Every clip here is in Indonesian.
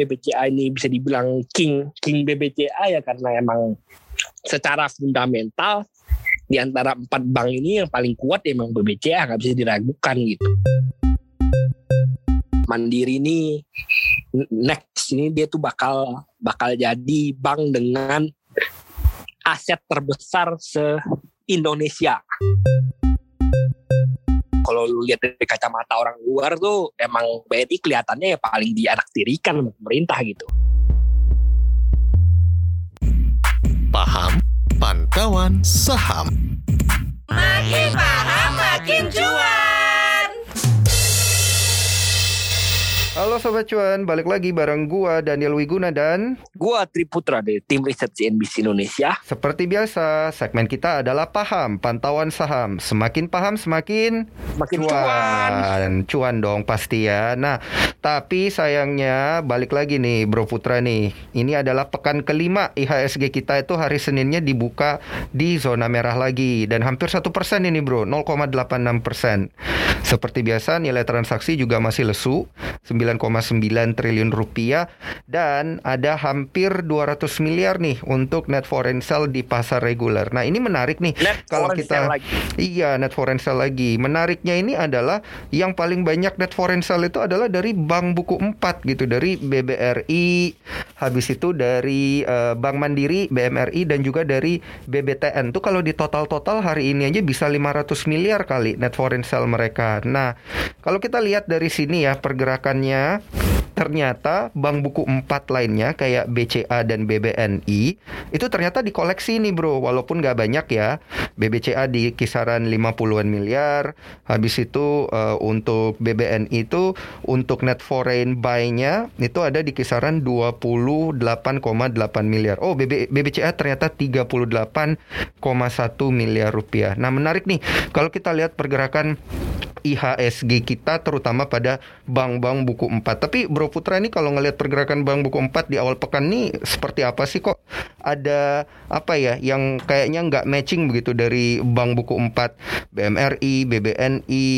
BBCA ini bisa dibilang king king BBCA ya karena emang secara fundamental di antara empat bank ini yang paling kuat ya emang BBCA nggak bisa diragukan gitu. Mandiri ini next ini dia tuh bakal bakal jadi bank dengan aset terbesar se Indonesia. Kalau lu lihat dari kacamata orang luar tuh emang BNI kelihatannya ya paling dianaktirikan pemerintah gitu. Paham pantauan saham. Makin paham makin cuan. Halo Sobat Cuan, balik lagi bareng gua Daniel Wiguna dan Gua Triputra dari tim riset CNBC Indonesia. seperti biasa segmen kita adalah paham pantauan saham. Semakin paham semakin Makin cuan. cuan. Cuan dong pasti ya. Nah, tapi sayangnya balik lagi nih Bro Putra nih. Ini adalah pekan kelima IHSG kita itu hari Seninnya dibuka di zona merah lagi dan hampir satu persen ini Bro, 0,86 persen. Seperti biasa nilai transaksi juga masih lesu, 9,9 triliun rupiah dan ada hampir 200 miliar nih untuk net foreign sale di pasar reguler. Nah, ini menarik nih Net kalau kita lagi. Iya, net foreign sale lagi. Menariknya ini adalah yang paling banyak net foreign sale itu adalah dari Bank Buku 4 gitu, dari BBRI, habis itu dari eh, Bank Mandiri, BMRI dan juga dari BBTN. Tuh kalau di total-total hari ini aja bisa 500 miliar kali net foreign sale mereka. Nah, kalau kita lihat dari sini ya pergerakannya ya. Ternyata bank buku 4 lainnya kayak BCA dan BBNI itu ternyata dikoleksi nih bro. Walaupun nggak banyak ya. BBCA di kisaran 50-an miliar. Habis itu eh, untuk BBNI itu untuk net foreign buy-nya itu ada di kisaran 28,8 miliar. Oh BB, BBCA ternyata 38,1 miliar rupiah. Nah menarik nih. Kalau kita lihat pergerakan IHSG kita terutama pada bank-bank buku 4. Tapi Bro Putra ini kalau ngelihat pergerakan bank buku 4 di awal pekan nih seperti apa sih kok ada apa ya yang kayaknya nggak matching begitu dari bank buku 4 BMRI, BBNI,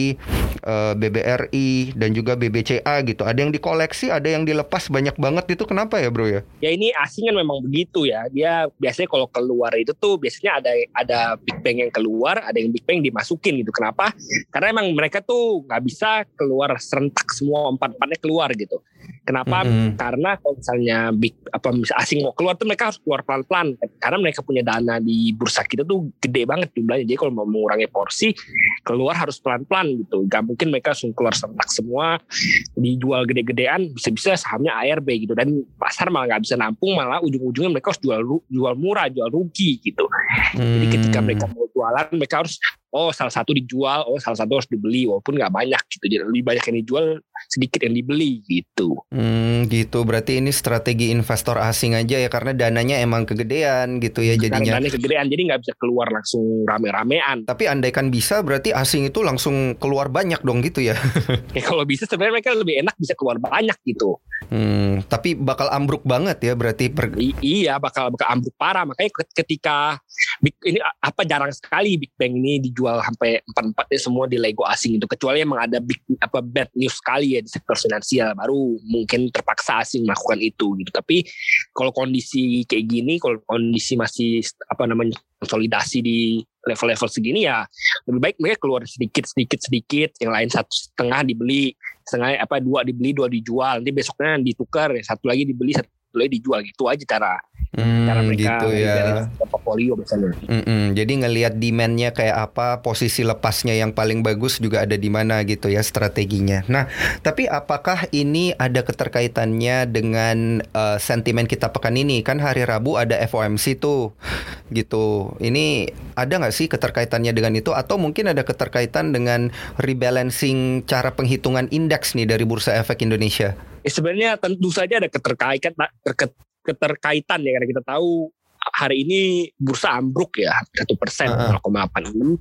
eh, BBRI dan juga BBCA gitu. Ada yang dikoleksi, ada yang dilepas banyak banget itu kenapa ya Bro ya? Ya ini asing kan memang begitu ya. Dia biasanya kalau keluar itu tuh biasanya ada ada big bang yang keluar, ada yang big bang dimasukin gitu. Kenapa? Karena emang mereka tuh nggak bisa keluar serentak semua empat empatnya keluar gitu. Kenapa? Mhm. Karena kalau misalnya big apa asing mau keluar tuh mereka harus keluar pelan-pelan. Karena mereka punya dana di bursa kita tuh gede banget jumlahnya. Jadi kalau mau mengurangi porsi keluar harus pelan-pelan gitu. Gak mungkin mereka langsung keluar serentak semua dijual gede-gedean bisa-bisa sahamnya ARB gitu dan pasar malah nggak bisa nampung malah ujung-ujungnya mereka harus jual jual murah jual rugi gitu jadi ketika Hmm. mereka mau jualan mereka harus oh salah satu dijual oh salah satu harus dibeli walaupun nggak banyak gitu jadi lebih banyak yang dijual sedikit yang dibeli gitu Hmm, gitu. Berarti ini strategi investor asing aja ya karena dananya emang kegedean gitu ya jadinya. karena kegedean jadi nggak bisa keluar langsung rame-ramean Tapi andaikan bisa berarti asing itu langsung keluar banyak dong gitu ya. ya kalau bisa sebenarnya mereka lebih enak bisa keluar banyak gitu Hmm, tapi bakal ambruk banget ya berarti per I- iya bakal bakal ambruk parah makanya ket- ketika big, ini apa jarang sekali Big Bang ini dijual sampai empat empatnya semua di Lego asing itu. Kecuali emang ada big apa bad news sekali ya di sektor finansial baru mungkin terpaksa asing melakukan itu gitu. Tapi kalau kondisi kayak gini kalau kondisi masih apa namanya konsolidasi di level-level segini ya lebih baik mereka keluar sedikit sedikit sedikit yang lain satu setengah dibeli setengah apa dua dibeli dua dijual. Nanti besoknya ditukar satu lagi dibeli satu lagi dijual. Gitu aja cara Hmm, cara mereka gitu ya. portfolio misalnya Mm-mm, Jadi ngelihat demandnya kayak apa, posisi lepasnya yang paling bagus juga ada di mana gitu ya strateginya. Nah, tapi apakah ini ada keterkaitannya dengan eh, sentimen kita pekan ini? Kan hari Rabu ada FOMC tuh, gitu. Ini ada nggak sih keterkaitannya dengan itu? Atau mungkin ada keterkaitan dengan rebalancing cara penghitungan indeks nih dari Bursa Efek Indonesia? ya sebenarnya tentu saja ada keterkaitan keterkaitan ya karena kita tahu hari ini bursa ambruk ya satu persen Heeh. 0,86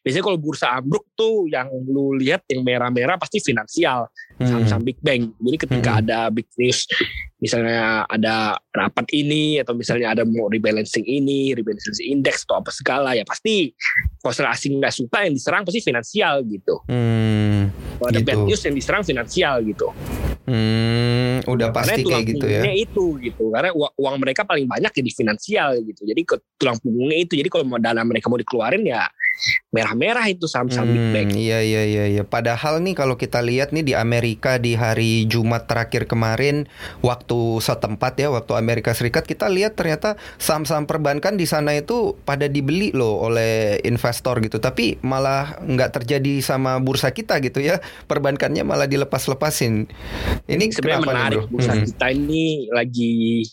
biasanya kalau bursa ambruk tuh yang lu lihat yang merah-merah pasti finansial Hmm. saham-saham big bang jadi ketika Hmm. ada big news misalnya ada rapat ini atau misalnya ada mau rebalancing ini rebalancing indeks atau apa segala ya pasti kalau asing nggak suka yang diserang pasti finansial gitu Hmm, kalau ada Gitu. bad news yang diserang finansial gitu Hmm, udah pasti kayak gitu ya. itu gitu. Karena uang, mereka paling banyak ya di finansial gitu. Jadi ke tulang punggungnya itu. Jadi kalau dana mereka mau dikeluarin ya merah-merah itu saham-saham big bank. Hmm, iya iya iya iya. Padahal nih kalau kita lihat nih di Amerika di hari Jumat terakhir kemarin waktu setempat ya waktu Amerika Serikat kita lihat ternyata saham-saham perbankan di sana itu pada dibeli loh oleh investor gitu. Tapi malah nggak terjadi sama bursa kita gitu ya. Perbankannya malah dilepas-lepasin. Ini sebenarnya nih, menarik bro? bursa Mhm. kita ini lagi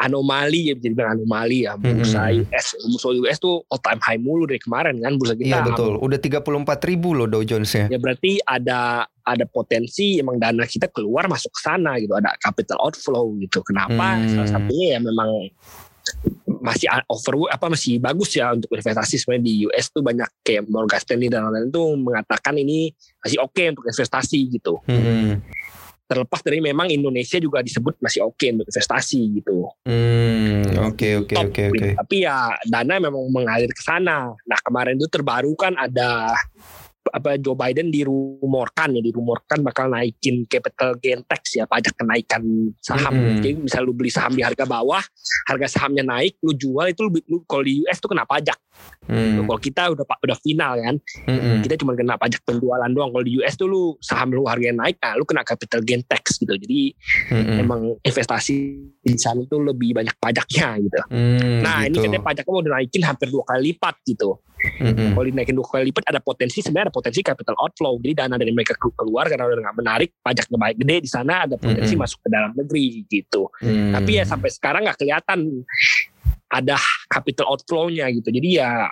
anomali ya bisa dibilang anomali ya bursa Mhm. US bursa US tuh all time high mulu dari kemarin kan bursa kita Iya betul. Udah 34 ribu loh Dow Jones-nya. ya berarti ada ada potensi emang dana kita keluar masuk ke sana gitu ada capital outflow gitu kenapa Hmm. salah satunya ya memang masih over apa masih bagus ya untuk investasi sebenarnya di US tuh banyak kayak Morgan Stanley dan lain-lain tuh mengatakan ini masih oke untuk investasi gitu Hmm. Terlepas dari memang Indonesia juga disebut masih oke untuk investasi gitu. Hmm, oke oke oke oke. Tapi ya dana memang mengalir ke sana. Nah kemarin itu terbaru kan ada apa Joe Biden dirumorkan ya dirumorkan bakal naikin capital gain tax ya pajak kenaikan saham. Mm-mm. Jadi misal lu beli saham di harga bawah, harga sahamnya naik, lu jual itu lu, lu kalau di US tuh kena pajak. Hmm, Kalau kita udah udah final kan, hmm, kita cuma kena pajak penjualan doang. Kalau di US tuh lu saham lu harganya naik, nah lu kena capital gain tax gitu. Jadi hmm, emang investasi di sana tuh lebih banyak pajaknya gitu. hmm, Nah ini gitu. katanya pajaknya mau dinaikin hampir dua kali lipat gitu. Hmm, Kalau dinaikin dua kali lipat ada potensi sebenarnya ada potensi capital outflow. Jadi dana dari mereka ke- keluar karena udah nggak menarik pajaknya baik gede di sana ada potensi Mm-mm. masuk ke dalam negeri gitu. hmm. Tapi ya sampai sekarang nggak kelihatan ada capital outflow-nya gitu. Jadi ya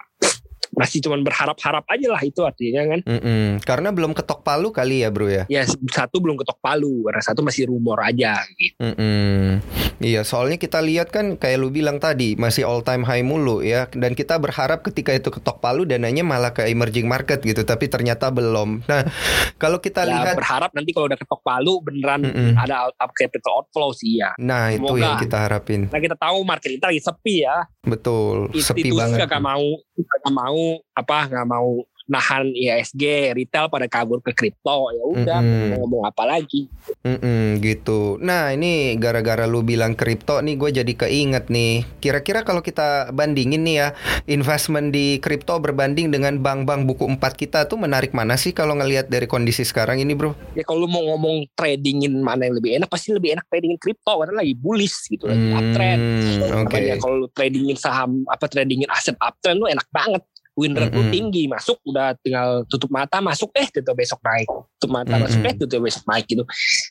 masih cuman berharap-harap aja lah itu artinya kan. Mm-mm. Karena belum ketok palu kali ya bro ya. Ya satu belum ketok palu, karena satu masih rumor aja gitu. Mm-mm. Iya soalnya kita lihat kan kayak lu bilang tadi masih all time high mulu ya dan kita berharap ketika itu ketok palu dananya malah ke emerging market gitu tapi ternyata belum. Nah kalau kita Ya lihat, berharap nanti kalau udah ketok palu beneran Mm-mm. ada out- capital outflow sih ya. nah itu Semoga. yang kita harapin Nah kita tahu market kita lagi sepi ya. Betul It- sepi itu banget. Gak mau, gak mau apa nggak mau nahan ISG, retail pada kabur ke kripto ya udah Mm-mm. mau ngomong apa lagi. Mm-mm, gitu. Nah ini gara-gara lu bilang kripto nih gue jadi keinget nih. Kira-kira kalau kita bandingin nih ya investment di kripto berbanding dengan bank-bank buku empat kita tuh menarik mana sih kalau ngelihat dari kondisi sekarang ini bro? Ya kalau lu mau ngomong tradingin mana yang lebih enak pasti lebih enak tradingin kripto karena lagi bullish gitu lagi uptrend. Hmm, Oke. Makanya kalau lu tradingin saham apa tradingin aset uptrend lu enak banget. Win rate lu Mm-mm. tinggi masuk udah tinggal tutup mata masuk eh tutup besok naik tutup mata Mm-mm. masuk eh tutup besok naik gitu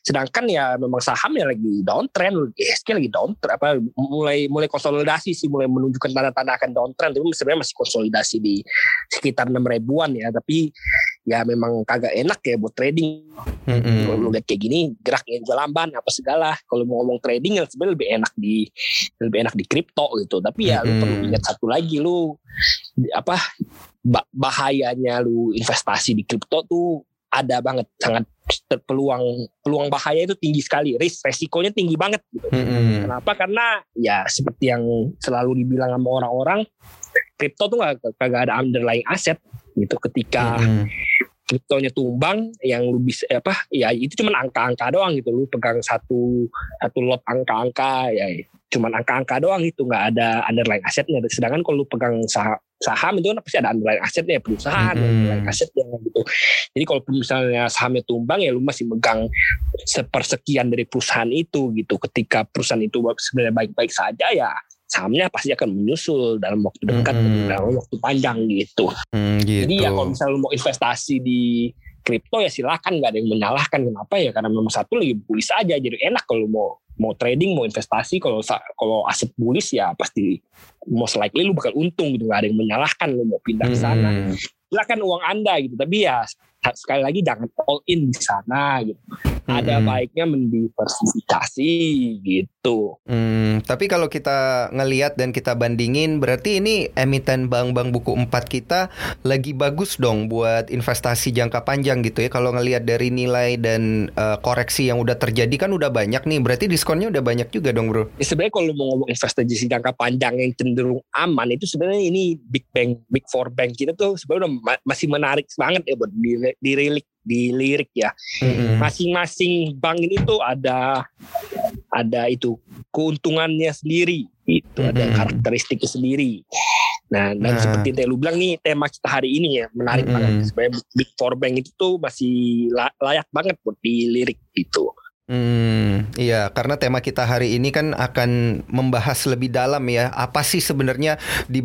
sedangkan ya memang sahamnya lagi downtrend ISG lagi downtrend apa mulai mulai konsolidasi sih mulai menunjukkan tanda-tanda akan downtrend tapi sebenarnya masih konsolidasi di sekitar enam ribuan ya tapi ya memang kagak enak ya buat trading Mm-mm. kalau lu lihat kayak gini geraknya juga lamban apa segala kalau mau ngomong trading ya sebenarnya lebih enak di lebih enak di kripto gitu tapi ya lu Mm-mm. perlu ingat satu lagi lu apa ba- bahayanya lu investasi di kripto tuh ada banget sangat ter- peluang peluang bahaya itu tinggi sekali risk resikonya tinggi banget gitu. Mm-mm. Kenapa? Karena ya seperti yang selalu dibilang sama orang-orang kripto tuh gak, kagak ada underlying aset gitu ketika Mm-mm. Kriptonya tumbang yang lu bisa apa ya itu cuman angka-angka doang gitu. Lu pegang satu satu lot angka-angka ya cuman angka-angka doang gitu. Nggak ada underlying asetnya sedangkan kalau lu pegang saham, saham itu kan pasti ada underlying asetnya perusahaan Mhm. underlying asetnya gitu. Jadi kalau misalnya sahamnya tumbang ya lu masih megang sepersekian dari perusahaan itu gitu. Ketika perusahaan itu sebenarnya baik-baik saja ya sahamnya pasti akan menyusul dalam waktu dekat Mhm. dalam waktu panjang gitu Mm, gitu. jadi ya kalau misalnya lu mau investasi di kripto ya silakan nggak ada yang menyalahkan kenapa ya karena memang satu lagi bullish aja jadi enak kalau mau mau trading mau investasi kalau kalau aset bullish ya pasti most likely lu bakal untung gitu nggak ada yang menyalahkan lu mau pindah ke sana Mm-mm. silakan uang anda gitu tapi ya sekali lagi jangan all in di sana gitu ada Mm-mm. baiknya mendiversifikasi gitu Hmm, tapi kalau kita ngelihat dan kita bandingin berarti ini emiten bank-bank buku empat kita lagi bagus dong buat investasi jangka panjang gitu ya. Kalau ngelihat dari nilai dan eh, koreksi yang udah terjadi kan udah banyak nih. Berarti diskonnya udah banyak juga dong, Bro. Ya, sebenarnya kalau mau ngomong investasi jangka panjang yang cenderung aman itu sebenarnya ini big bank big four bank kita tuh sebenarnya udah ma- masih menarik banget ya buat dirilik di lirik ya. Mm-mm. Masing-masing bank ini tuh ada ada itu keuntungannya sendiri. Itu ada Mm-mm. karakteristiknya sendiri. Nah, dan Nah. seperti yang lu bilang nih tema kita hari ini ya menarik Mm-mm. banget. Sebenarnya Big Four Bank itu tuh masih la- layak banget buat dilirik gitu. Hmm, iya, karena tema kita hari ini kan akan membahas lebih dalam ya, apa sih sebenarnya di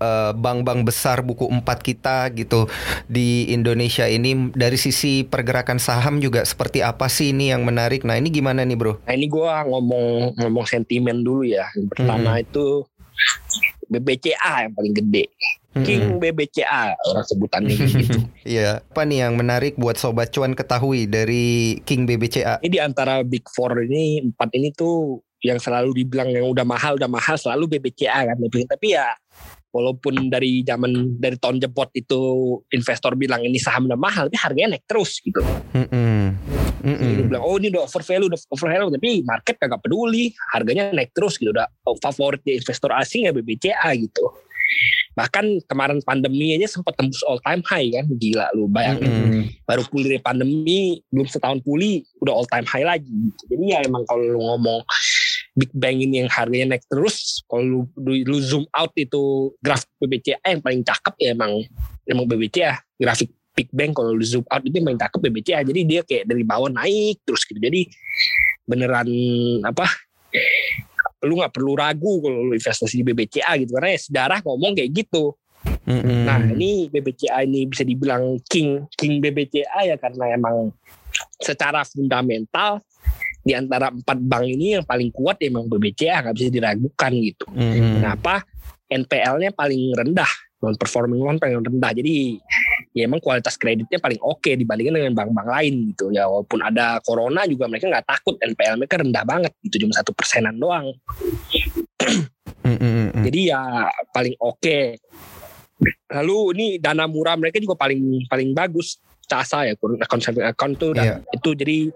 eh, bank-bank besar buku empat kita gitu di Indonesia ini dari sisi pergerakan saham juga seperti apa sih ini yang menarik. Nah, ini gimana nih, Bro? Nah ini gua ngomong ngomong sentimen dulu ya. Yang pertama itu BBCA yang paling gede. Mm-mm. King BBCA orang sebutannya gitu. Iya, apa nih yang menarik buat sobat cuan ketahui dari King BBCA? Ini di antara Big Four ini empat ini tuh yang selalu dibilang yang udah mahal udah mahal selalu BBCA kan. Tapi, tapi ya walaupun dari zaman dari tahun jebot itu investor bilang ini saham udah mahal tapi harganya naik terus gitu. Mm-mm. Jadi Mm-mm. dia bilang oh ini udah over value udah over value tapi market kagak peduli harganya naik terus gitu udah oh, favorit di investor asing ya BBCA gitu. Bahkan kemarin pandemi aja sempat tembus all time high kan gila lu bayangin Mm-mm. baru pulih dari pandemi belum setahun pulih udah all time high lagi gitu. jadi ya emang kalau lu ngomong Big Bang ini yang harganya naik terus kalau lu, lu, zoom out itu grafik BBCA yang paling cakep ya emang emang BBCA grafik Big Bang kalau lu zoom out itu yang paling cakep BBCA jadi dia kayak dari bawah naik terus gitu. Jadi beneran apa lu nggak perlu ragu kalau lu investasi di BBCA gitu. Karena ya sejarah ngomong kayak gitu. Mm-mm. Nah ini BBCA ini bisa dibilang king king BBCA ya karena emang secara fundamental di antara empat bank ini yang paling kuat ya emang BBCA nggak bisa diragukan gitu. Mm-mm. Kenapa? NPL-nya paling rendah, non performing loan paling rendah. Jadi ya emang kualitas kreditnya paling oke dibandingkan dengan bank-bank lain gitu. Ya walaupun ada corona juga mereka nggak takut NPL mereka rendah banget gitu cuma satu persenan doang. Mm-mm. Jadi ya paling oke. Lalu ini dana murah mereka juga paling paling bagus. CASA ya current account saving account tuh dan itu jadi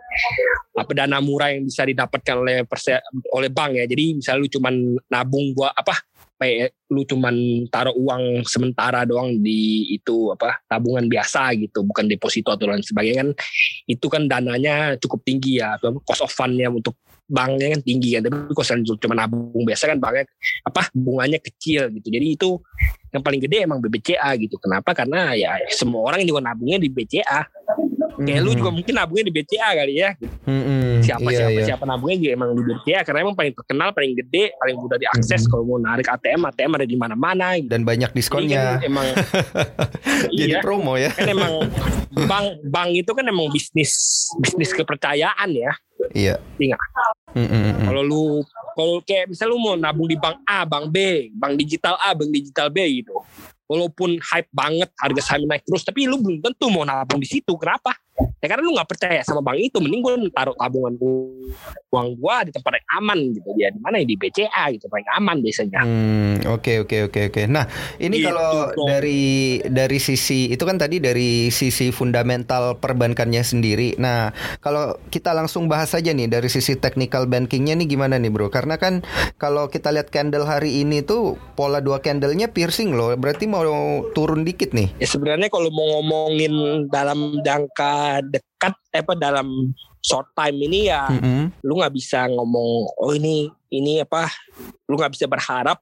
apa dana murah yang bisa didapatkan oleh perse, oleh bank ya. Jadi misalnya lu cuman nabung gua apa kayak lu cuman taruh uang sementara doang di itu apa tabungan biasa gitu bukan deposito atau lain sebagainya kan itu kan dananya cukup tinggi ya. Cost of fundnya untuk banknya kan tinggi kan. Tapi kalau cuma nabung biasa kan banknya apa bunganya kecil gitu. Jadi itu yang paling gede emang BBCA gitu. Kenapa? Karena ya semua orang juga nabungnya di BCA kayak lu juga mungkin nabungnya di BCA kali ya Mm-mm. siapa Iya, siapa iya. siapa nabungnya juga emang di BCA karena emang paling terkenal paling gede paling mudah diakses Mhm. kalau mau narik ATM ATM ada di mana-mana gitu. dan banyak Jadi kan diskonnya. emang Jadi iya promo ya. kan emang bank bank itu kan emang bisnis bisnis kepercayaan ya Iya. Iya. Mm-mm. Kalau lu kalau kayak misal lu mau nabung di bank A, bank B, bank digital A, bank digital B gitu. Walaupun hype banget harga saham naik terus, tapi lu belum tentu mau nabung di situ. Kenapa? Ya karena lu nggak percaya sama bank itu. Mending gue taruh tabungan gua- uang gua di tempat yang aman gitu. Ya di mana ya di BCA gitu paling aman biasanya. Hmm, oke oke oke oke. Nah, ini Gitu kalau dong. dari dari sisi itu kan tadi dari sisi fundamental perbankannya sendiri. Nah, kalau kita langsung bahas saja nih dari sisi technical bankingnya nih gimana nih, Bro? Karena kan kalau kita lihat candle hari ini tuh pola dua candlenya piercing loh. Berarti mau turun dikit nih. Ya sebenarnya kalau mau ngomongin dalam jangka dekat, eh, apa dalam short time ini ya Mm-mm. lu nggak bisa ngomong oh ini ini apa lu nggak bisa berharap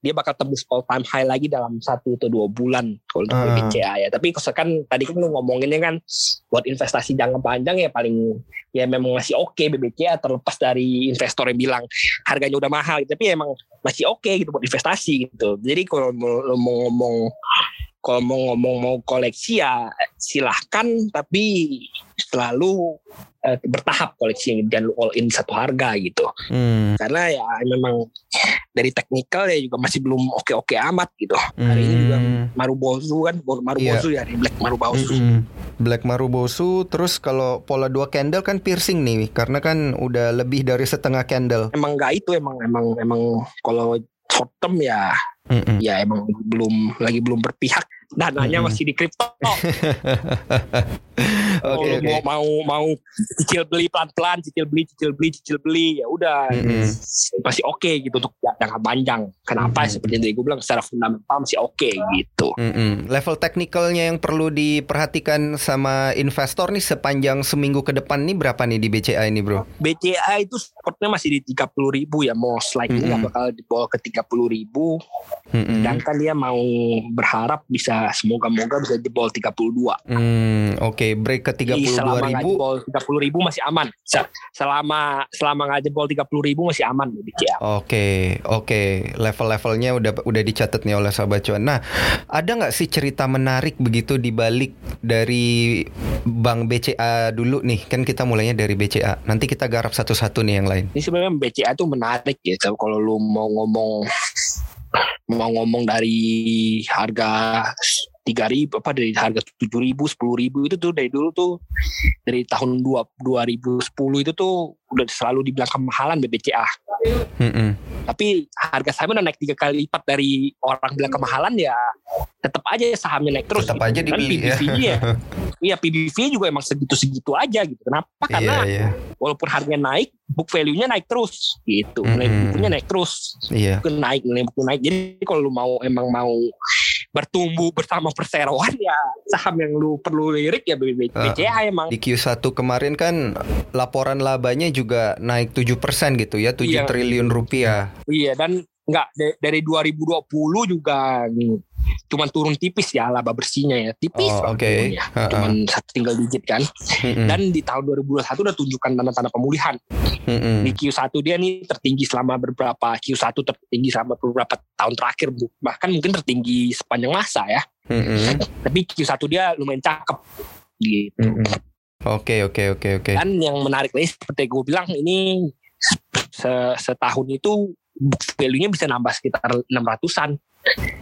dia bakal tembus all time high lagi dalam satu atau dua bulan kalau untuk Ah. BBCA ya tapi kan tadi kan lu ngomonginnya kan buat investasi jangka panjang ya paling ya memang masih oke BBCA terlepas dari investor yang bilang harganya udah mahal tapi emang masih oke gitu buat investasi gitu jadi kalau lu mau ngomong kalau mau ngomong mau koleksi ya silahkan tapi selalu eh, bertahap koleksi dan lu all in satu harga gitu Hmm, karena ya memang dari teknikal ya juga masih belum oke-oke amat gitu hari ini juga hmm. Marubozu kan Marubozu ya di Black Marubozu Mm-mm. Black Marubosu terus kalau pola dua candle kan piercing nih karena kan udah lebih dari setengah candle. emang nggak itu emang emang emang kalau short term ya Mm-mm. ya emang belum lagi belum berpihak dananya Mm-mm. masih di kripto Oke Kalau oke. mau mau mau cicil beli pelan pelan cicil beli cicil beli cicil beli ya udah Mm-mm. masih oke gitu untuk ja- jangka panjang. Kenapa? Hmm. Seperti yang tadi gue bilang secara fundamental masih oke gitu. Mm-mm. Level teknikalnya yang perlu diperhatikan sama investor nih sepanjang seminggu ke depan nih berapa nih di BCA ini bro? BCA itu supportnya masih di 30 ribu ya most likely nggak bakal di bawah ke 30 ribu Mm-mm. dan kan dia mau berharap bisa semoga-moga bisa di bawah 32 Hmm, Oke break ke Jadi 32 selama nggak ribu. jebol 30 ribu masih aman Se- selama selama nggak jebol 30 ribu masih aman BCA Oke, oke, level-levelnya udah udah dicatat nih oleh sahabat cuan. Nah, ada nggak sih cerita menarik begitu di balik dari Bank BCA dulu nih? Kan kita mulainya dari BCA. Nanti kita garap satu-satu nih yang lain. ini sebenarnya BCA tuh menarik ya kalau lu mau ngomong mau ngomong dari harga tiga ribu apa dari harga tujuh ribu sepuluh ribu itu tuh dari dulu tuh dari tahun dua 2010 itu tuh udah selalu dibilang kemahalan BBCA Mm-mm. tapi harga sahamnya udah naik tiga kali lipat dari orang bilang kemahalan ya tetap aja sahamnya naik terus Tetap gitu. aja dibeli ya. PBV ya iya PBV juga emang segitu-segitu aja gitu kenapa karena Iya, iya, walaupun harganya naik book value-nya naik terus gitu nilai Mm-mm. bukunya naik terus iya. buku naik nilai buku naik jadi kalau lu mau emang mau bertumbuh bersama perseroan ya saham yang lu perlu lirik ya BB- Ah. BCA emang Di Q1 kemarin kan laporan labanya juga naik 7% gitu ya, 7 Iya. triliun rupiah. iya dan nggak da- dari 2020 juga nih, cuman turun tipis ya laba bersihnya ya tipis Oh, turunnya. Ha-ha. cuman satu tinggal digit kan dan di tahun 2021 udah tunjukkan tanda-tanda pemulihan Mm-mm. di Q1 dia nih tertinggi selama beberapa Q1 tertinggi selama beberapa tahun terakhir bahkan mungkin tertinggi sepanjang masa ya Mm-mm. tapi Q1 dia lumayan cakep gitu. Oke, oke, oke, oke. dan yang menarik lagi seperti gue bilang ini se- setahun itu book value-nya bisa nambah sekitar 600-an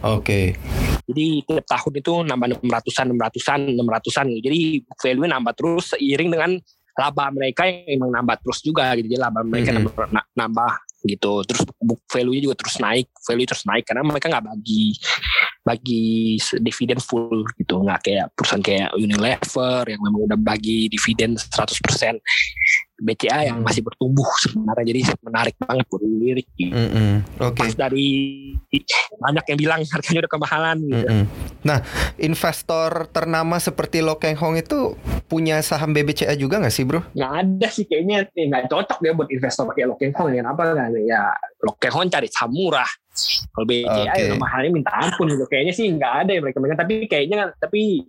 Oke. jadi tiap tahun itu nambah 600-an 600-an 600-an gitu. jadi book value nambah terus seiring dengan laba mereka yang emang nambah terus juga gitu. Jadi laba mereka Mhm. nambah, na- nambah gitu. Terus book value-nya juga terus naik value terus naik karena mereka nggak bagi bagi dividen full gitu. Nggak kayak perusahaan kayak Unilever yang memang udah bagi dividen 100% BCA yang Hmm. masih bertumbuh sebenarnya jadi menarik banget buat lirik gitu. Mm-mm. Oke. pas dari banyak yang bilang harganya udah kemahalan gitu. Mm-mm. Nah, investor ternama seperti Lo Keng Hong itu punya saham BBCA juga nggak sih, Bro? nggak ada sih kayaknya nggak cocok dia buat investor kayak Lokeng Hong ya apa nggak ya Lokeng Hong cari saham murah kalau BCA Oke. ya mahalnya minta ampun gitu kayaknya sih nggak ada yang mereka megang tapi kayaknya tapi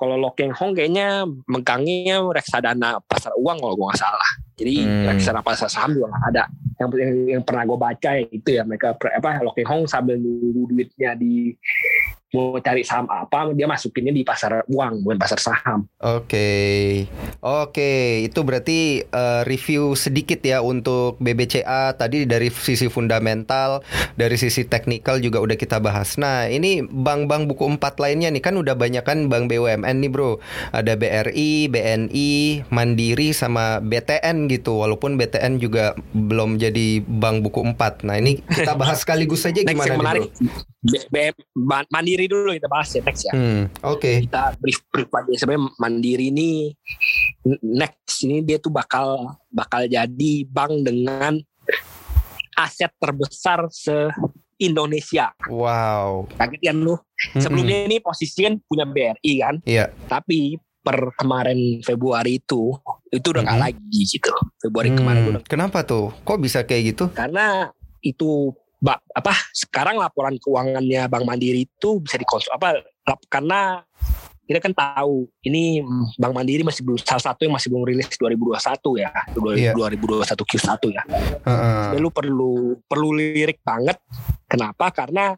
kalau Lokeng Hong kayaknya megangnya reksadana pasar uang kalau gue nggak salah jadi Hmm. reksadana pasar saham juga nggak ada yang, yang, yang pernah gue baca ya itu ya mereka apa Lokeng Hong sambil nunggu duitnya di mau cari saham apa dia masukinnya di pasar uang bukan pasar saham Oke, oke, itu berarti eh, review sedikit ya untuk BBCA tadi dari sisi fundamental, dari sisi teknikal juga udah kita bahas. Nah, ini bank-bank buku empat lainnya nih kan udah banyak kan bank BUMN nih bro, ada BRI, BNI, Mandiri sama BTN gitu. Walaupun BTN juga belum jadi bank buku empat. Nah, ini kita bahas sekaligus saja Next gimana yang nih menarik bro? B- B- Ma- Mandiri dulu kita bahas ya next ya. Hmm, oke. Kita brief brief aja sebenarnya Mandiri ini next ini dia tuh bakal bakal jadi bank dengan aset terbesar se Indonesia. Wow. Kaget kan lu? Mm-mm. Sebelumnya ini posisi kan punya BRI kan, Iya. tapi per kemarin Februari itu itu udah nggak Mhm. lagi gitu. Februari kemarin Hmm, udah Kenapa tuh? Kok bisa kayak gitu? karena itu bak apa sekarang laporan keuangannya Bank Mandiri itu bisa dikonsum apa lap- karena kita kan tahu ini Bank Mandiri masih belum salah satu yang masih belum rilis 2021 ya Iya. 2021 Q1 ya Heeh. Dan lu perlu perlu lirik banget kenapa karena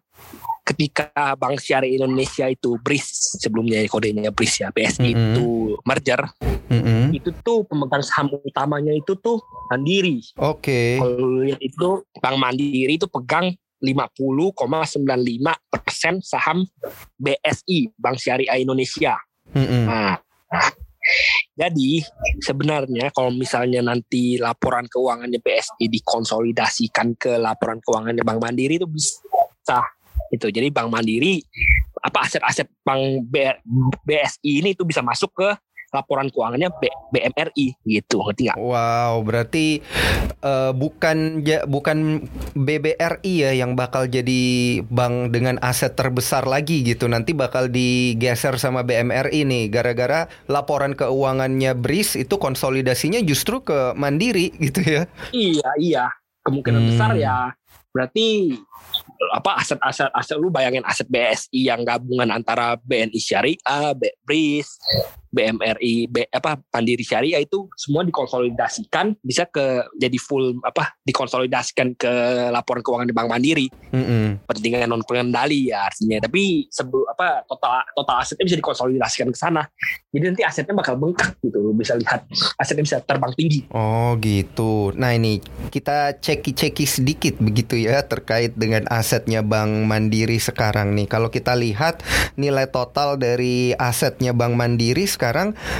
ketika Bank Syariah Indonesia itu BRIS sebelumnya kodenya BRIS ya BSI Mhm. itu merger Mm-mm. itu tuh pemegang saham utamanya itu tuh Mandiri Oke. kalau lu lihat itu Bank Mandiri itu pegang 50,95 persen saham BSI Bank Syariah Indonesia. Mm-mm. Nah, jadi sebenarnya kalau misalnya nanti laporan keuangannya BSI dikonsolidasikan ke laporan keuangannya Bank Mandiri itu bisa itu. Jadi Bank Mandiri apa aset-aset Bank BSI ini itu bisa masuk ke laporan keuangannya B- BMRI gitu, ngerti nggak? Wow, berarti uh, bukan ja, bukan BBRI ya yang bakal jadi bank dengan aset terbesar lagi gitu. Nanti bakal digeser sama BMRI nih gara-gara laporan keuangannya BRIS itu konsolidasinya justru ke Mandiri gitu ya. Iya, iya. Kemungkinan Hmm. besar ya berarti apa aset-aset aset lu bayangin aset BSI yang gabungan antara BNI Syariah, BRIS, BMRI, B, apa Mandiri Syariah itu semua dikonsolidasikan bisa ke jadi full apa dikonsolidasikan ke laporan keuangan di Bank Mandiri. Pentingnya non pengendali ya artinya. Tapi sebelum apa total total asetnya bisa dikonsolidasikan ke sana. Jadi nanti asetnya bakal bengkak gitu bisa lihat. Asetnya bisa terbang tinggi. Oh gitu. Nah ini kita ceki-ceki sedikit begitu ya terkait dengan asetnya Bank Mandiri sekarang nih. Kalau kita lihat nilai total dari asetnya Bank Mandiri sekarang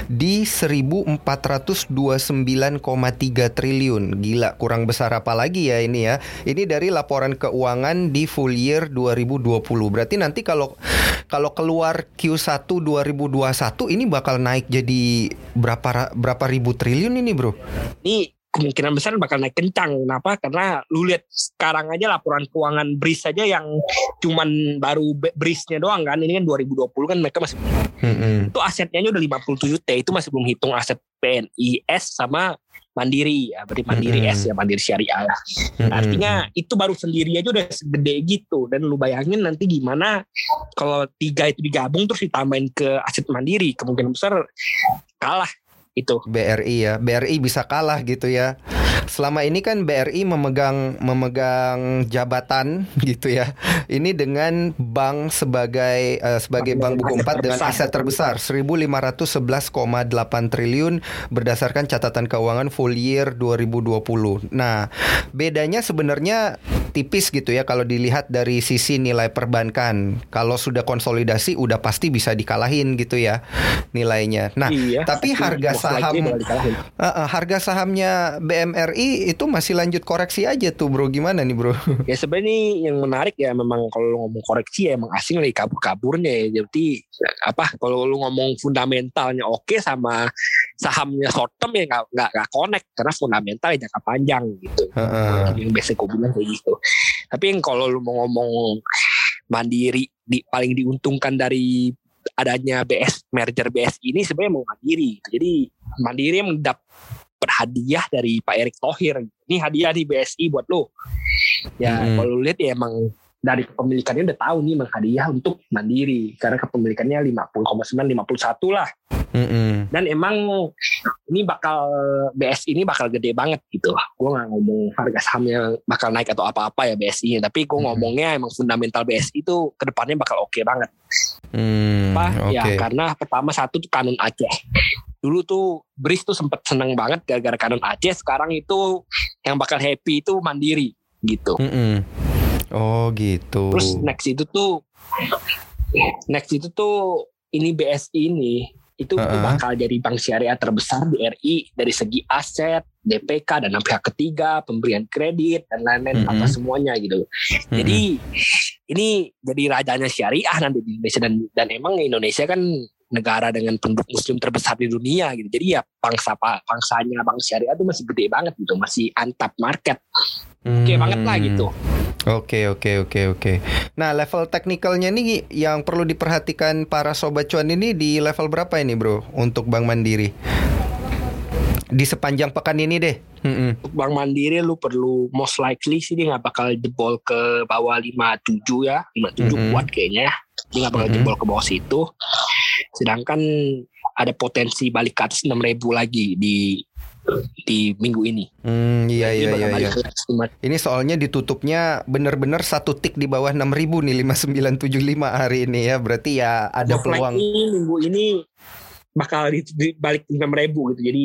di 1429,3 triliun. Gila, kurang besar apa lagi ya ini ya. Ini dari laporan keuangan di full year 2020. Berarti nanti kalau kalau keluar Q1 2021 ini bakal naik jadi berapa ra- berapa ribu triliun ini, Bro? ini kemungkinan besar bakal naik kencang. Kenapa? Karena lu lihat sekarang aja laporan keuangan BRIS saja yang cuman baru BRIS-nya doang kan. Ini kan 2020 kan mereka masih Mm-mm. itu asetnya aja udah 57 T. Itu masih belum hitung aset PNIS sama Mandiri ya. Berarti Mandiri Mm-mm. S ya, Mandiri Syariah. Mm-mm. Artinya itu baru sendiri aja udah segede gitu. Dan lu bayangin nanti gimana kalau tiga itu digabung terus ditambahin ke aset Mandiri. Kemungkinan besar kalah itu. BRI ya, BRI bisa kalah gitu ya. Selama ini kan BRI memegang memegang jabatan gitu ya. Ini dengan bank sebagai eh, sebagai bank buku Aset 4 dengan terbesar. aset terbesar 1511,8 triliun berdasarkan catatan keuangan full year 2020. Nah, bedanya sebenarnya tipis gitu ya kalau dilihat dari sisi nilai perbankan. Kalau sudah konsolidasi udah pasti bisa dikalahin gitu ya nilainya. Nah, iya, tapi harga saham-. Uh, uh, harga sahamnya BMRI itu masih lanjut koreksi aja tuh bro gimana nih bro? Ya sebenarnya yang menarik ya memang kalau lu ngomong koreksi ya emang asing lagi kabur-kaburnya ya. Jadi apa kalau lu ngomong fundamentalnya oke sama sahamnya short term ya nggak nggak connect karena fundamentalnya jangka panjang gitu. Heeh. Yang biasa gue bilang kayak gitu. Tapi yang kalau lu mau ngomong mandiri di paling diuntungkan dari adanya BS merger BS ini sebenarnya mau mandiri. Jadi mandiri yang dapat hadiah dari Pak Erick Thohir. Ini hadiah di BSI buat lo. Ya Hmm. kalau lihat ya emang dari kepemilikannya udah tahu nih emang hadiah untuk mandiri karena kepemilikannya 50,9 51 lah Mm-mm. dan emang ini bakal BS ini bakal gede banget gitu gue nggak ngomong harga sahamnya bakal naik atau apa-apa ya BSI nya tapi gue Hmm. ngomongnya emang fundamental BSI itu ke depannya bakal oke banget Hmm, apa Oke. ya karena pertama satu tuh kanun Aceh dulu tuh Bris tuh sempet seneng banget gara-gara kanun Aceh sekarang itu yang bakal happy itu mandiri gitu Mm-mm. Oh gitu. terus next itu tuh next itu tuh ini BSI ini itu tuh Uh-uh. bakal jadi bank syariah terbesar di RI dari segi aset, DPK dan pihak ketiga, pemberian kredit dan lain-lain Mm-mm. apa semuanya gitu. Mm-mm. Jadi ini jadi rajanya syariah nanti di Indonesia dan dan emang Indonesia kan negara dengan penduduk muslim terbesar di dunia gitu. Jadi ya bangsa bangsanya bangsa syariah itu masih gede banget gitu, masih antap market. Oke banget lah Hmm. gitu. Oke oke oke oke. Nah level teknikalnya nih yang perlu diperhatikan para sobat cuan ini di level berapa ini bro untuk Bank Mandiri? Di sepanjang pekan ini deh. Untuk Bank Mandiri lu perlu most likely sih dia nggak bakal jebol ke bawah 57 ya 57 Mhm. kuat kayaknya dia nggak bakal Mhm. jebol ke bawah situ sedangkan ada potensi balik ke atas 6000 lagi di di minggu ini Hmm, iya iya iya. iya. Ini soalnya ditutupnya bener-bener satu tik di bawah 6000 nih 5975 hari ini ya. Berarti ya ada peluang. likely minggu ini bakal di, di- balik ke 6000 gitu jadi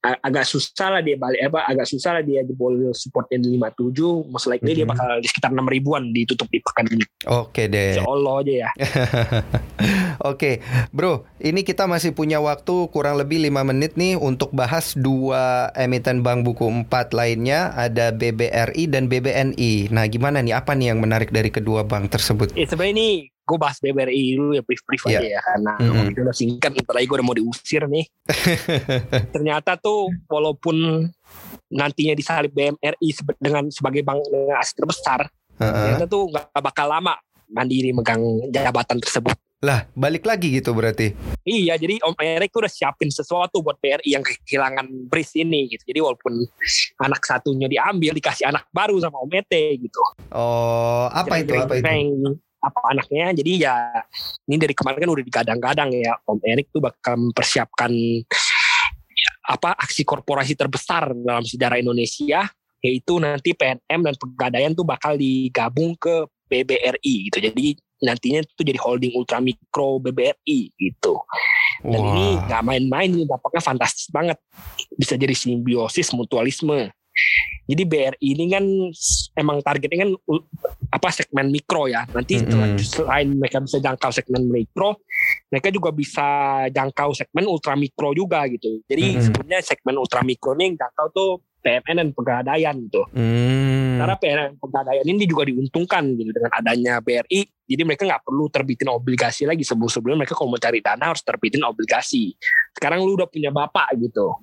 agak susah lah dia balik apa agak susah lah dia jebol supportnya di 57 most likely dia Mhm. bakal di sekitar 6000-an ditutup di pekan ini Oke deh. Insya Allah aja ya Oke, bro, ini kita masih punya waktu kurang lebih lima menit nih untuk bahas dua emiten bank buku 4 lainnya, ada BBRI dan BBNI. Nah, gimana nih? Apa nih yang menarik dari kedua bank tersebut? Ya sebenarnya ini gue bahas BBRI dulu ya brief-brief Iya. aja ya karena Mm-mm. waktu udah singkat ntar lagi gue udah mau diusir nih. Ternyata tuh walaupun nantinya disalib BMRI dengan sebagai bank dengan aset terbesar, Heeh. ternyata tuh nggak bakal lama Mandiri megang jabatan tersebut. Lah, balik lagi gitu berarti. Iya, jadi Om Erik tuh udah siapin sesuatu buat BRI yang kehilangan Bris ini gitu. Jadi walaupun anak satunya diambil, dikasih anak baru sama Om Ete gitu. Oh, apa itu? Apa itu? Apa anaknya. Jadi ya ini dari kemarin kan udah digadang-gadang ya Om Erik tuh bakal mempersiapkan apa aksi korporasi terbesar dalam sejarah Indonesia yaitu nanti PNM dan Pegadaian tuh bakal digabung ke BBRI gitu. Jadi nantinya itu jadi holding ultramikro BBRI gitu. Dan ini nggak main-main ini dampaknya fantastis banget. Bisa jadi simbiosis mutualisme jadi BRI ini kan emang targetnya kan apa segmen mikro ya nanti Mm-mm. selain mereka bisa jangkau segmen mikro mereka juga bisa jangkau segmen ultramikro juga gitu jadi Mm-mm. sebenarnya segmen ultramikro ini yang jangkau tuh PMN dan Pegadaian gitu Hmm. karena PNM Pegadaian ini juga diuntungkan gitu dengan adanya BRI. Jadi mereka nggak perlu terbitin obligasi lagi sebelum-sebelumnya mereka kalau mau cari dana harus terbitin obligasi. Sekarang lu udah punya bapak gitu.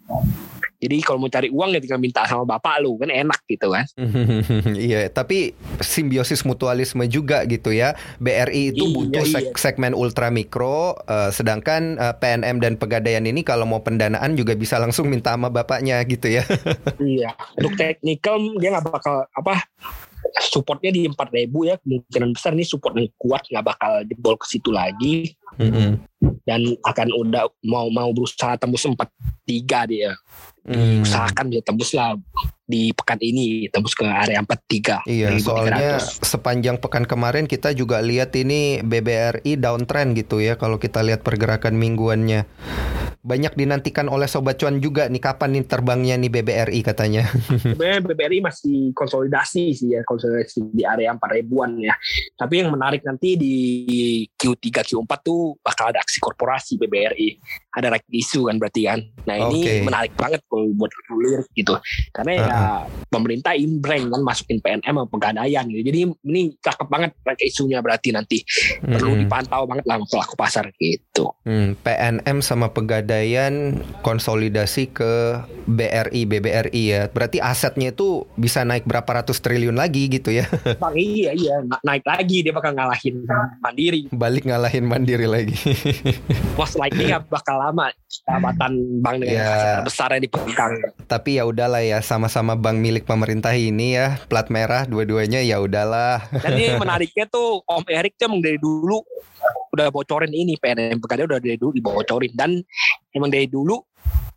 Jadi kalau mau cari uang ya tinggal minta sama bapak lu kan enak gitu kan. Iya, tapi simbiosis mutualisme juga gitu ya. BRI itu Iya, butuh iya. seg- segmen ultra mikro, eh, sedangkan eh, PNM dan Pegadaian ini kalau mau pendanaan juga bisa langsung minta sama bapaknya gitu ya. iya. Untuk technical dia nggak bakal apa supportnya di 4000 ya kemungkinan besar nih support yang kuat nggak bakal jebol ke situ lagi dan akan udah mau mau berusaha tembus 43 dia Hmm. usahakan dia tembus lah di pekan ini tembus ke area 43 Iya, 1300. soalnya sepanjang pekan kemarin kita juga lihat ini BBRI downtrend gitu ya kalau kita lihat pergerakan mingguannya. Banyak dinantikan oleh sobat cuan juga nih kapan nih terbangnya nih BBRI katanya. BBRI masih konsolidasi sih ya konsolidasi di area 4 ribuan ya tapi yang menarik nanti di Q3 Q4 tuh bakal ada aksi korporasi BBRI ada right isu kan berarti kan nah ini Oke. menarik banget kalau buat kulir gitu karena ya pemerintah imbreng kan masukin PNM sama pegadaian gitu jadi ini cakep banget right isunya berarti nanti perlu Mm-mm. dipantau banget lah pelaku pasar gitu Hmm, PNM sama Pegadaian konsolidasi ke BRI, BBRI ya. Berarti asetnya itu bisa naik berapa ratus triliun lagi gitu ya. Bang iya iya na- naik lagi dia bakal ngalahin Mandiri Balik ngalahin Mandiri lagi. most likely bakal lama jabatan bank dengan Ya. besar yang dipegang. Tapi ya udahlah ya sama-sama bank milik pemerintah ini ya, plat merah dua-duanya ya udahlah. Dan ini menariknya tuh Om Erik tuh emang dari dulu udah bocorin ini PNM Pegadaian udah dari dulu dibocorin dan emang dari dulu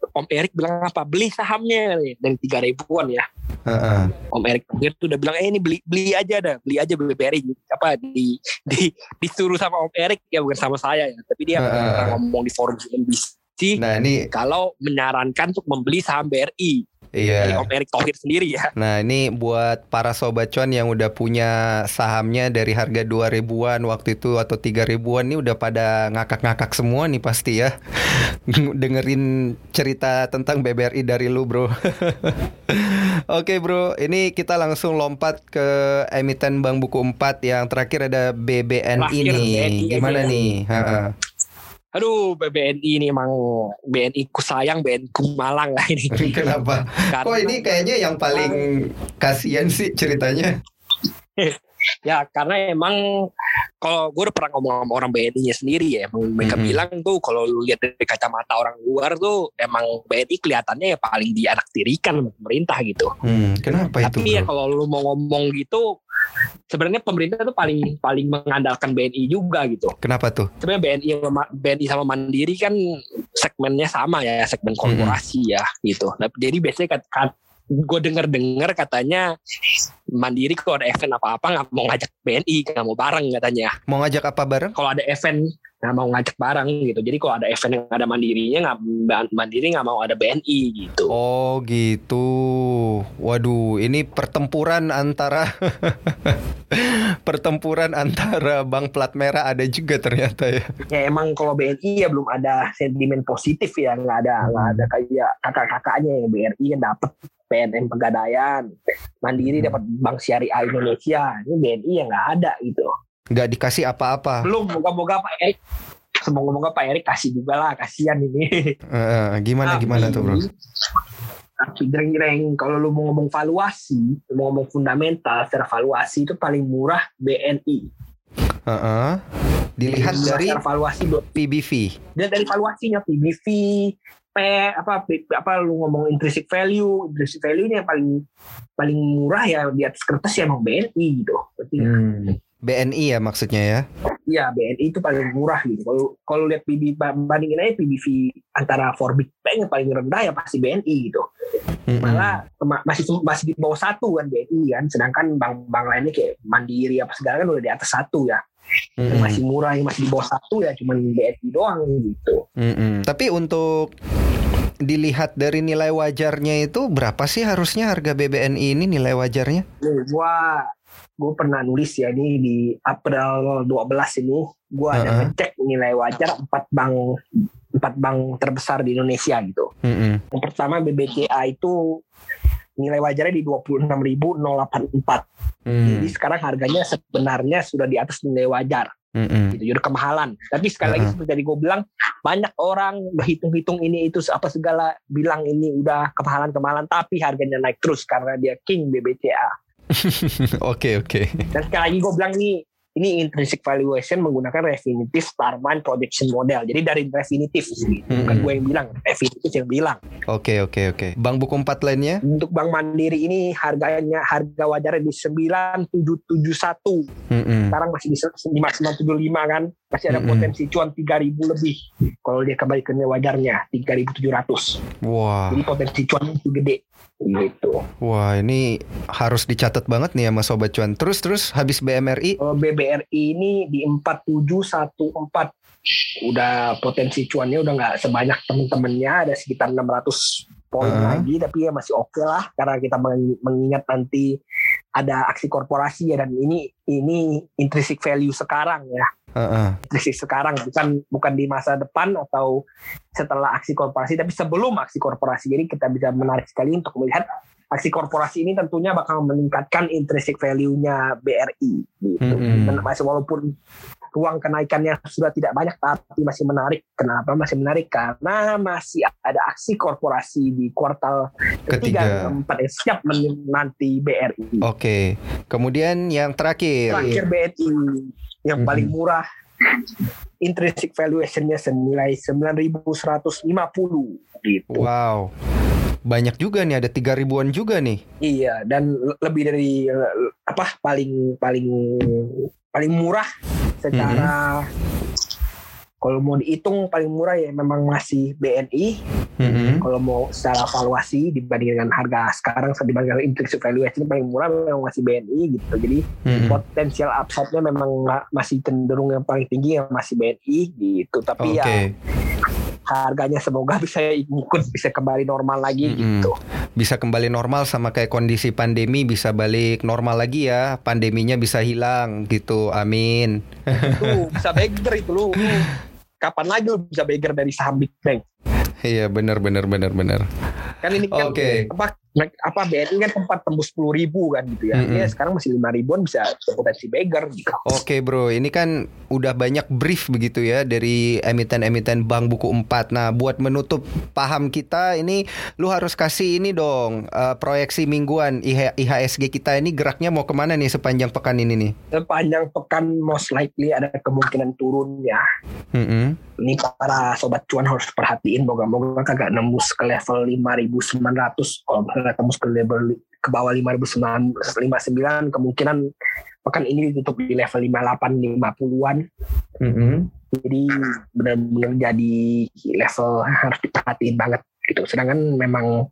Om Erik bilang apa? Beli sahamnya nih, dari tiga ribuan ya. Heeh. Om Erik dia tuh udah bilang eh ini beli beli aja dah. Beli aja BBRI apa di, di disuruh sama Om Erik ya bukan sama saya ya. Tapi dia pernah ngomong di forum CNBC Nah ini kalau menyarankan untuk membeli saham BRI dari iya. Om Erik Thohir sendiri ya Nah ini buat para sobat cuan yang udah punya sahamnya dari harga 2 ribuan waktu itu atau 3 ribuan nih udah pada ngakak-ngakak semua nih pasti ya Dengerin cerita tentang BBRI dari lu bro Oke bro ini kita langsung lompat ke emiten Bank Buku 4 yang terakhir ada BBNI Terakhir, nih BNI Gimana aja. nih? Ha-ha. Aduh BBNI ini emang BNI ku sayang BNI ku malang. Lah ini. Kenapa? Karena- Kok ini kayaknya yang paling kasihan sih ceritanya? Ya karena emang kalau gue udah pernah ngomong sama orang BNI-nya sendiri ya, emang mereka Mhm. bilang tuh kalau lu lihat dari kacamata orang luar tuh emang BNI kelihatannya ya paling dianaktirikan sama pemerintah gitu. Hmm, kenapa itu? Tapi ya kalau lu mau ngomong gitu, sebenarnya pemerintah tuh paling paling mengandalkan BNI juga gitu. Kenapa tuh? Sebenarnya BNI sama BNI sama Mandiri kan segmennya sama ya, segmen korporasi ya gitu. Nah, jadi biasanya kat, kat, gue denger-dengar katanya Mandiri kalau ada event apa-apa nggak mau ngajak BNI, nggak mau bareng katanya. Mau ngajak apa bareng? Kalau ada event nggak mau ngajak bareng gitu. Jadi kalau ada event yang ada Mandirinya nggak Mandiri nggak mau ada BNI gitu. Oh gitu. Waduh, ini pertempuran antara pertempuran antara Bank Plat Merah ada juga ternyata ya. Ya emang kalau BNI ya belum ada sentimen positif ya, nggak ada nggak ada kayak kakak-kakaknya yang BRI kan dapat PNM Pegadaian, Mandiri dapat Bank Syariah Indonesia, ini BNI yang nggak ada gitu. Nggak dikasih apa-apa. Belum, moga-moga Pak Erik semoga-moga Pak Erik kasih juga lah, kasihan ini. Eh, gimana Tapi- gimana tuh bro? Tapi jreng-jreng kalau lu mau ngomong valuasi, lu mau ngomong fundamental secara valuasi itu paling murah BNI. Heeh. Dilihat Murah dari valuasi PBV. dan dari valuasinya PBV, P apa P- apa lu ngomong intrinsic value, intrinsic value ini yang paling paling murah ya di atas kertas ya emang BNI gitu. Berarti BNI ya maksudnya ya. Iya BNI itu paling murah gitu. Kalau kalau lihat PB bandingin aja PBV antara four big bank yang paling rendah ya pasti BNI gitu. Mm-mm. Malah masih masih di bawah satu kan BNI kan. Sedangkan bank-bank lainnya kayak Mandiri apa segala kan udah di atas satu ya. Yang Mm-mm. masih murah yang masih di bawah satu ya cuman BNI doang gitu. Mm-mm. Tapi untuk dilihat dari nilai wajarnya itu berapa sih harusnya harga BBNI ini nilai wajarnya? Gua gue pernah nulis ya ini di April 12 ini gua ada Uh-uh. ngecek nilai wajar empat bank empat bank terbesar di Indonesia gitu. Mm-mm. Yang pertama BBCA itu nilai wajarnya di 26.084. Mm. Jadi sekarang harganya sebenarnya sudah di atas nilai wajar Mm-mm. gitu. Jadi kemahalan. Tapi sekali lagi Uh-uh. seperti tadi gue bilang banyak orang udah hitung-hitung ini itu apa segala bilang ini udah kemahalan-kemahalan tapi harganya naik terus karena dia king BBCA. Oke oke. Dan sekali lagi gue bilang nih ini intrinsic valuation menggunakan Refinitiv Starman Projection Model. Jadi dari Refinitiv, bukan Mm-mm. gue yang bilang, Refinitiv yang bilang. Oke oke oke. Bank buku empat lainnya? Untuk Bank Mandiri ini harganya harga wajarnya di 9771. Mm-mm. Sekarang masih di 5975 kan. Masih ada Mm-mm. potensi cuan 3000 lebih. Kalau dia kembali ke nilai wajarnya 3700. Wah Jadi potensi cuan itu gede. Gitu. wah ini harus dicatat banget nih sama sobat cuan. Terus terus habis BMRI. Kalau BBRI ini di 4714 udah potensi cuannya udah nggak sebanyak temen-temennya ada sekitar 600 poin Uh-huh. lagi tapi ya masih oke lah karena kita meng- mengingat nanti ada aksi korporasi ya dan ini ini intrinsic value sekarang ya Intrinsic sekarang bukan bukan di masa depan atau setelah aksi korporasi tapi sebelum aksi korporasi. Jadi kita bisa menarik sekali untuk melihat aksi korporasi ini tentunya bakal meningkatkan intrinsic value-nya BRI gitu. Dan masih walaupun ruang kenaikannya sudah tidak banyak tapi masih menarik. Kenapa masih menarik? Karena masih ada aksi korporasi di kuartal ketiga, Ketiga. keempat yang siap menanti BRI. Oke. Kemudian yang terakhir. Terakhir BNI yang paling murah intrinsic valuation-nya senilai 9.150 gitu. Wow. Banyak juga nih ada tiga ribuan juga nih. Iya, dan le- lebih dari apa paling paling paling murah secara kalau mau dihitung paling murah ya memang masih BNI. Mm-mm. Kalau mau secara valuasi dibandingkan dengan harga sekarang dibandingkan intrinsic valuation paling murah memang masih BNI gitu. Jadi Mm-mm. potensial upside-nya memang masih cenderung yang paling tinggi yang masih BNI gitu. Tapi Oke. ya harganya semoga bisa ikut bisa kembali normal lagi Mm-mm. gitu. Bisa kembali normal sama kayak kondisi pandemi bisa balik normal lagi ya. Pandeminya bisa hilang gitu. Amin. Itu bisa beggar itu lu. kapan lagi lu bisa beggar dari saham Big Bang? Iya benar benar benar benar. Kan ini kan Oke. apa apa BNI kan tempat tembus 10 ribu kan gitu ya. Mm-mm. Ya sekarang masih lima ribuan bisa potensi beggar gitu. Oke bro, ini kan udah banyak brief begitu ya dari emiten-emiten bank buku 4 Nah buat menutup paham kita ini lu harus kasih ini dong eh, proyeksi mingguan IH- IHSG kita ini geraknya mau ke mana nih sepanjang pekan ini nih? Sepanjang pekan most likely ada kemungkinan turun ya. Mm-mm. Ini para sobat cuan harus perhatiin moga-moga kagak nembus ke level 5900 kalau misalnya tembus ke level ke bawah 5959 kemungkinan pekan ini ditutup di level 58 50-an jadi benar-benar jadi level harus diperhatiin banget gitu. Sedangkan memang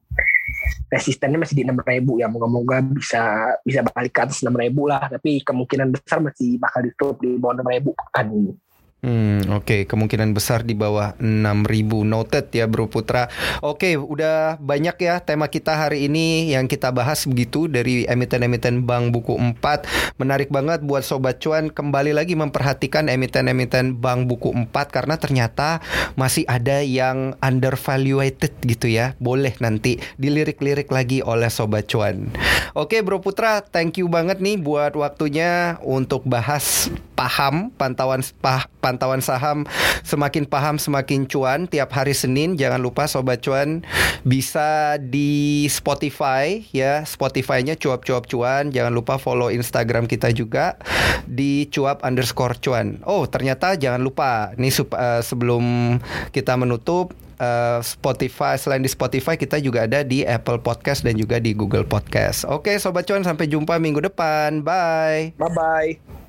resistennya masih di 6000 ya. Moga-moga bisa bisa balik ke atas 6000 lah. Tapi kemungkinan besar masih bakal ditutup di bawah 6000 pekan ini Hmm, oke, kemungkinan besar di bawah 6000 noted ya Bro Putra. Oke, udah banyak ya tema kita hari ini yang kita bahas begitu dari emiten-emiten Bank Buku 4. Menarik banget buat sobat cuan kembali lagi memperhatikan emiten-emiten Bank Buku 4 karena ternyata masih ada yang undervaluated gitu ya. Boleh nanti dilirik-lirik lagi oleh sobat cuan. Oke, Bro Putra, thank you banget nih buat waktunya untuk bahas paham pantauan pah, pantauan saham semakin paham semakin cuan tiap hari Senin jangan lupa sobat cuan bisa di Spotify ya Spotify-nya cuap-cuap cuan jangan lupa follow Instagram kita juga di cuap underscore cuan oh ternyata jangan lupa nih uh, sebelum kita menutup uh, Spotify selain di Spotify kita juga ada di Apple Podcast dan juga di Google Podcast. Oke, sobat cuan sampai jumpa minggu depan. Bye. Bye bye.